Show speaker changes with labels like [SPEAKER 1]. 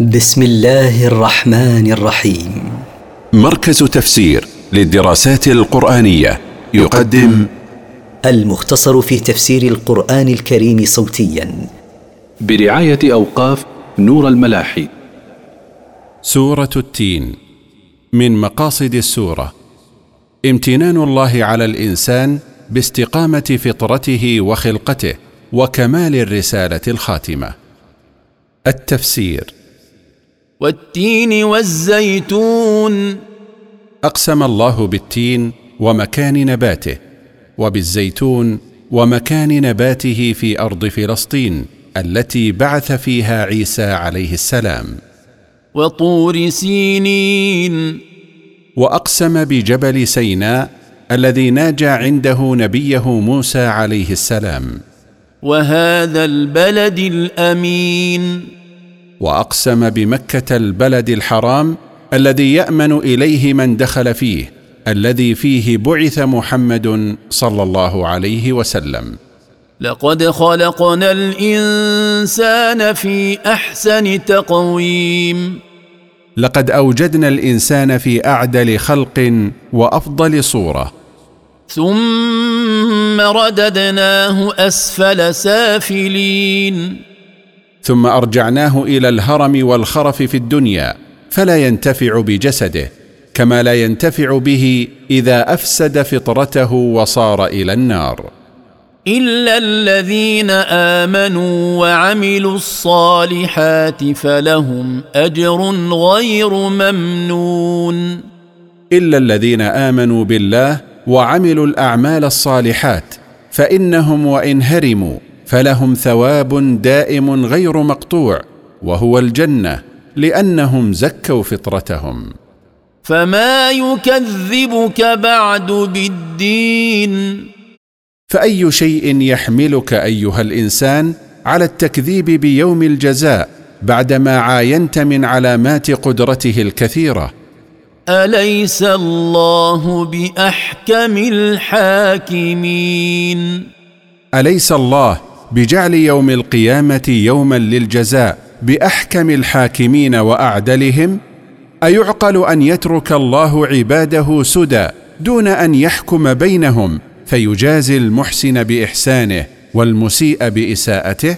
[SPEAKER 1] بسم الله الرحمن الرحيم.
[SPEAKER 2] مركز تفسير للدراسات القرآنية يقدم
[SPEAKER 1] المختصر في تفسير القرآن الكريم صوتيا.
[SPEAKER 3] برعاية أوقاف نور الملاحي.
[SPEAKER 2] سورة التين من مقاصد السورة. امتنان الله على الإنسان باستقامة فطرته وخلقته وكمال الرسالة الخاتمة. التفسير.
[SPEAKER 4] والتين والزيتون.
[SPEAKER 2] أقسم الله بالتين ومكان نباته وبالزيتون ومكان نباته في أرض فلسطين التي بعث فيها عيسى عليه السلام.
[SPEAKER 4] وطور سينين.
[SPEAKER 2] وأقسم بجبل سيناء الذي ناجى عنده نبيه موسى عليه السلام.
[SPEAKER 4] وهذا البلد الأمين.
[SPEAKER 2] وأقسم بمكة البلد الحرام الذي يأمن إليه من دخل فيه الذي فيه بعث محمد صلى الله عليه وسلم.
[SPEAKER 4] لقد خلقنا الإنسان في أحسن تقويم.
[SPEAKER 2] لقد أوجدنا الإنسان في أعدل خلق وأفضل صورة.
[SPEAKER 4] ثم رددناه أسفل سافلين.
[SPEAKER 2] ثم أرجعناه إلى الهرم والخرف في الدنيا فلا ينتفع بجسده كما لا ينتفع به إذا أفسد فطرته وصار إلى النار.
[SPEAKER 4] إلا الذين آمنوا وعملوا الصالحات فلهم أجر غير ممنون.
[SPEAKER 2] إلا الذين آمنوا بالله وعملوا الأعمال الصالحات فإنهم وإن هرموا فلهم ثواب دائم غير مقطوع وهو الجنة لأنهم زكوا فطرتهم.
[SPEAKER 4] فما يكذبك بعد بالدين؟
[SPEAKER 2] فأي شيء يحملك أيها الإنسان على التكذيب بيوم الجزاء بعدما عاينت من علامات قدرته الكثيرة؟
[SPEAKER 4] أليس الله بأحكم الحاكمين؟
[SPEAKER 2] أليس الله بجعل يوم القيامة يوما للجزاء بأحكم الحاكمين وأعدلهم أيعقل أن يترك الله عباده سدى دون أن يحكم بينهم فيجازي المحسن بإحسانه والمسيء بإساءته؟